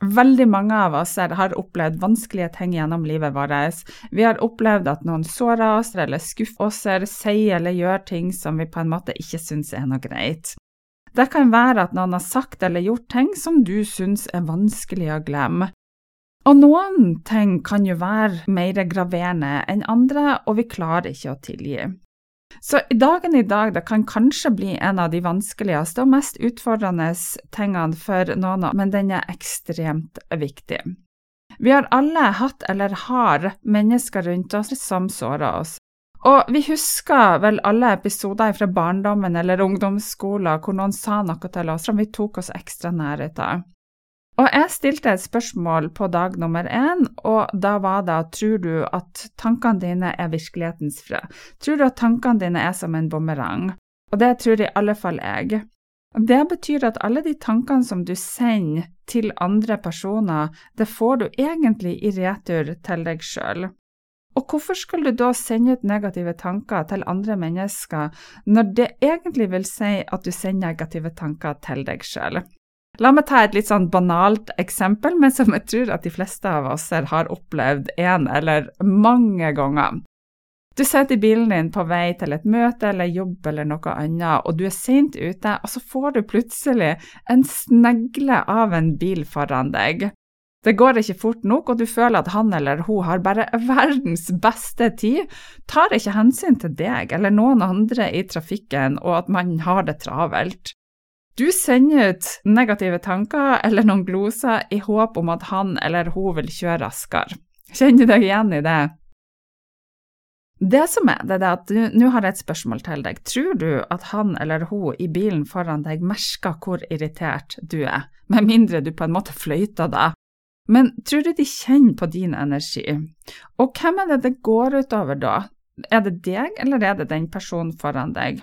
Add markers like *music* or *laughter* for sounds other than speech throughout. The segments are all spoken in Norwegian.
Veldig mange av oss har opplevd vanskelige ting gjennom livet vårt. Vi har opplevd at noen sårer oss eller skuffer oss, sier eller gjør ting som vi på en måte ikke syns er noe greit. Det kan være at noen har sagt eller gjort ting som du syns er vanskelig å glemme. Og noen ting kan jo være mer graverende enn andre, og vi klarer ikke å tilgi. Så dagen i dag det kan kanskje bli en av de vanskeligste og mest utfordrende tingene for noen, men den er ekstremt viktig. Vi har alle hatt eller har mennesker rundt oss som sårer oss. Og vi husker vel alle episoder fra barndommen eller ungdomsskolen hvor noen sa noe til oss som vi tok oss ekstra nærhet av. Og jeg stilte et spørsmål på dag nummer én, og da var det tror du at tankene dine er virkelighetens frø? Tror du at tankene dine er som en bumerang? Og det tror i alle fall jeg. Det betyr at alle de tankene som du sender til andre personer, det får du egentlig i retur til deg sjøl. Og hvorfor skal du da sende ut negative tanker til andre mennesker, når det egentlig vil si at du sender negative tanker til deg sjøl? La meg ta et litt sånn banalt eksempel, men som jeg tror at de fleste av oss har opplevd en eller mange ganger. Du sitter i bilen din på vei til et møte eller jobb eller noe annet, og du er sent ute, og så får du plutselig en snegle av en bil foran deg. Det går ikke fort nok, og du føler at han eller hun har bare verdens beste tid, tar ikke hensyn til deg eller noen andre i trafikken, og at man har det travelt. Du sender ut negative tanker eller noen gloser i håp om at han eller hun vil kjøre raskere. Kjenner du deg igjen i det? Det som er, det er at nå har jeg et spørsmål til deg. Tror du at han eller hun i bilen foran deg merker hvor irritert du er, med mindre du på en måte fløyter deg? Men tror du de kjenner på din energi? Og hvem er det det går utover da? Er det deg, eller er det den personen foran deg?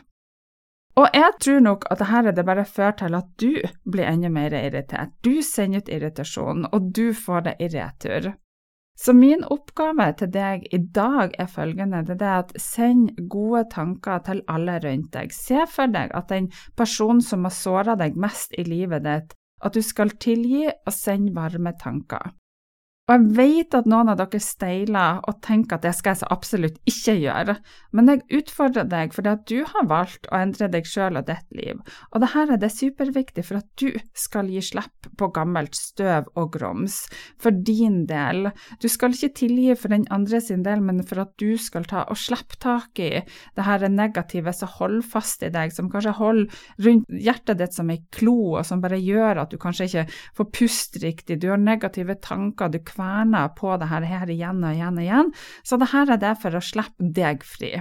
Og jeg tror nok at dette det bare fører til at du blir enda mer irritert. Du sender ut irritasjon, og du får det i retur. Så min oppgave til deg i dag er følgende, det er at send gode tanker til alle rundt deg. Se for deg at den personen som har såra deg mest i livet ditt, at du skal tilgi og sende varme tanker. Og jeg vet at noen av dere steiler og tenker at det skal jeg så absolutt ikke gjøre, men jeg utfordrer deg fordi at du har valgt å endre deg sjøl og ditt liv, og dette er det superviktig for at du skal gi slipp på gammelt støv og grums, for din del. Du skal ikke tilgi for den andre sin del, men for at du skal ta og slippe tak i det her negative som holder fast i deg, som kanskje holder rundt hjertet ditt som ei klo, og som bare gjør at du kanskje ikke får puste riktig, du har negative tanker, du kverner på det her, igjen og igjen og igjen, så det her er det for å slippe deg fri.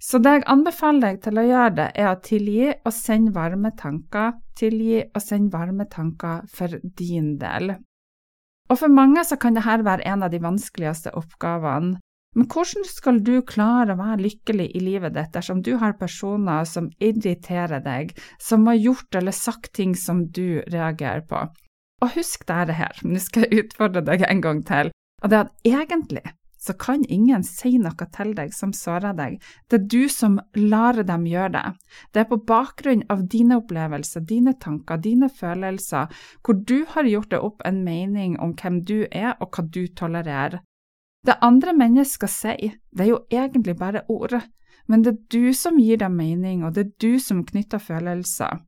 Så det jeg anbefaler deg til å gjøre det, er å tilgi og sende varme tanker, tilgi og sende varme tanker for din del. Og for mange så kan dette være en av de vanskeligste oppgavene, men hvordan skal du klare å være lykkelig i livet ditt dersom du har personer som irriterer deg, som har gjort eller sagt ting som du reagerer på? Og husk dette her, nå skal jeg *laughs* utfordre deg en gang til, og det er at egentlig så kan ingen si noe til deg som sårer deg. Det er du som lar dem gjøre det. Det er på bakgrunn av dine opplevelser, dine tanker, dine følelser, hvor du har gjort deg opp en mening om hvem du er og hva du tolererer. Det andre mennesker sier, det er jo egentlig bare ord, men det er du som gir dem mening, og det er du som knytter følelser.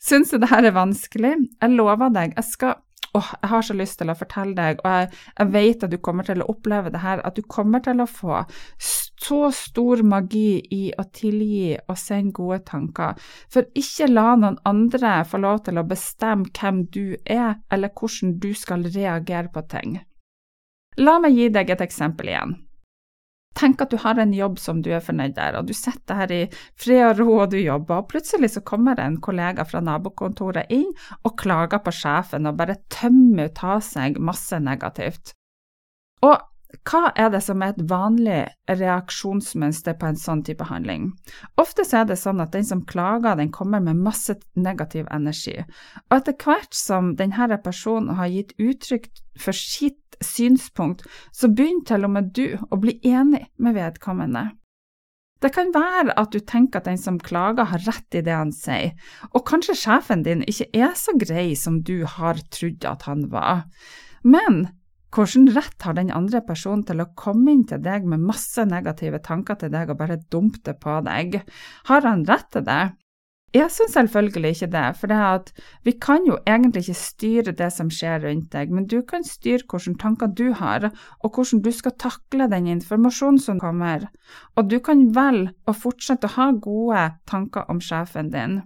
Syns du det her er vanskelig? Jeg lover deg, jeg skal åh, jeg har så lyst til å fortelle deg, og jeg, jeg, vet at du kommer til å oppleve det her, at du kommer til å få så stor magi i å tilgi og sende gode tanker. For ikke la noen andre få lov til å bestemme hvem du er, eller hvordan du skal reagere på ting. La meg gi deg et eksempel igjen. Tenk at du har en jobb som du er fornøyd der, og du sitter her i fred og ro og du jobber, og plutselig så kommer en kollega fra nabokontoret inn og klager på sjefen og bare tømmer ut av seg masse negativt. Og hva er det som er et vanlig reaksjonsmønster på en sånn type handling? Ofte er det sånn at den som klager, den kommer med masse negativ energi, og etter hvert som denne personen har gitt uttrykk for sitt synspunkt, så begynner til og med du å bli enig med vedkommende. Det kan være at du tenker at den som klager har rett i det han sier, og kanskje sjefen din ikke er så grei som du har trodd at han var. Men hvilken rett har den andre personen til å komme inn til deg med masse negative tanker til deg og bare dumpe det på deg? Har han rett til det? Jeg syns selvfølgelig ikke det, for vi kan jo egentlig ikke styre det som skjer rundt deg, men du kan styre hvilke tanker du har, og hvordan du skal takle den informasjonen som kommer. Og du kan velge å fortsette å ha gode tanker om sjefen din.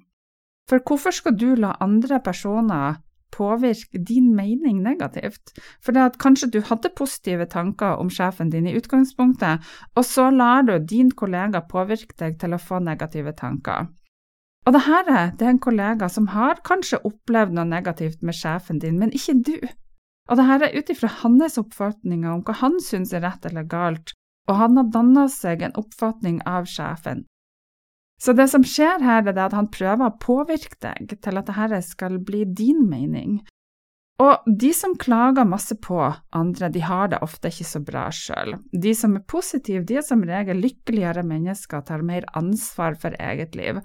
For hvorfor skal du la andre personer påvirke din mening negativt. For det at kanskje du hadde positive tanker om sjefen din i utgangspunktet, og så lar du din kollega påvirke deg til å få negative tanker. Og det her det er en kollega som har kanskje opplevd noe negativt med sjefen din, men ikke du. Og det her er ut ifra hans oppfatninger om hva han syns er rett eller galt, og han har danna seg en oppfatning av sjefen. Så det som skjer her, er at han prøver å påvirke deg til at dette skal bli din mening, og de som klager masse på andre, de har det ofte ikke så bra sjøl. De som er positive, de er som regel lykkeligere mennesker og tar mer ansvar for eget liv.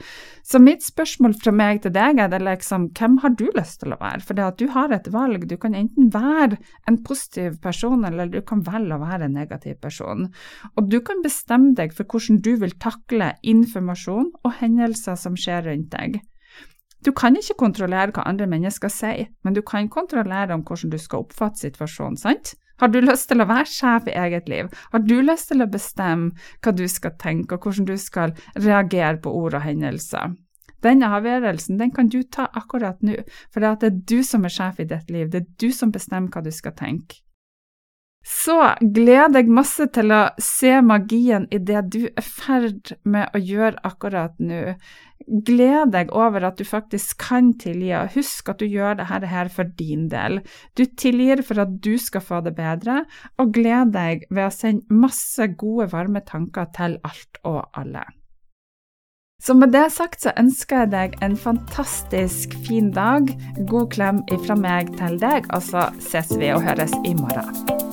Så mitt spørsmål fra meg til deg er det liksom, hvem har du lyst til å være? For det at du har et valg, du kan enten være en positiv person, eller du kan velge å være en negativ person. Og du kan bestemme deg for hvordan du vil takle informasjon og hendelser som skjer rundt deg. Du kan ikke kontrollere hva andre mennesker sier, men du kan kontrollere om hvordan du skal oppfatte situasjonen, sant? Har du lyst til å være sjef i eget liv? Har du lyst til å bestemme hva du skal tenke, og hvordan du skal reagere på ord og hendelser? Denne avgjørelsen den kan du ta akkurat nå, for det er du som er sjef i ditt liv, det er du som bestemmer hva du skal tenke. Så gleder jeg masse til å se magien i det du er ferd med å gjøre akkurat nå. Gled deg over at du faktisk kan tilgi, og husk at du gjør dette her for din del. Du tilgir for at du skal få det bedre, og gled deg ved å sende masse gode, varme tanker til alt og alle. Så med det sagt så ønsker jeg deg en fantastisk fin dag. God klem ifra meg til deg, og så ses vi og høres i morgen.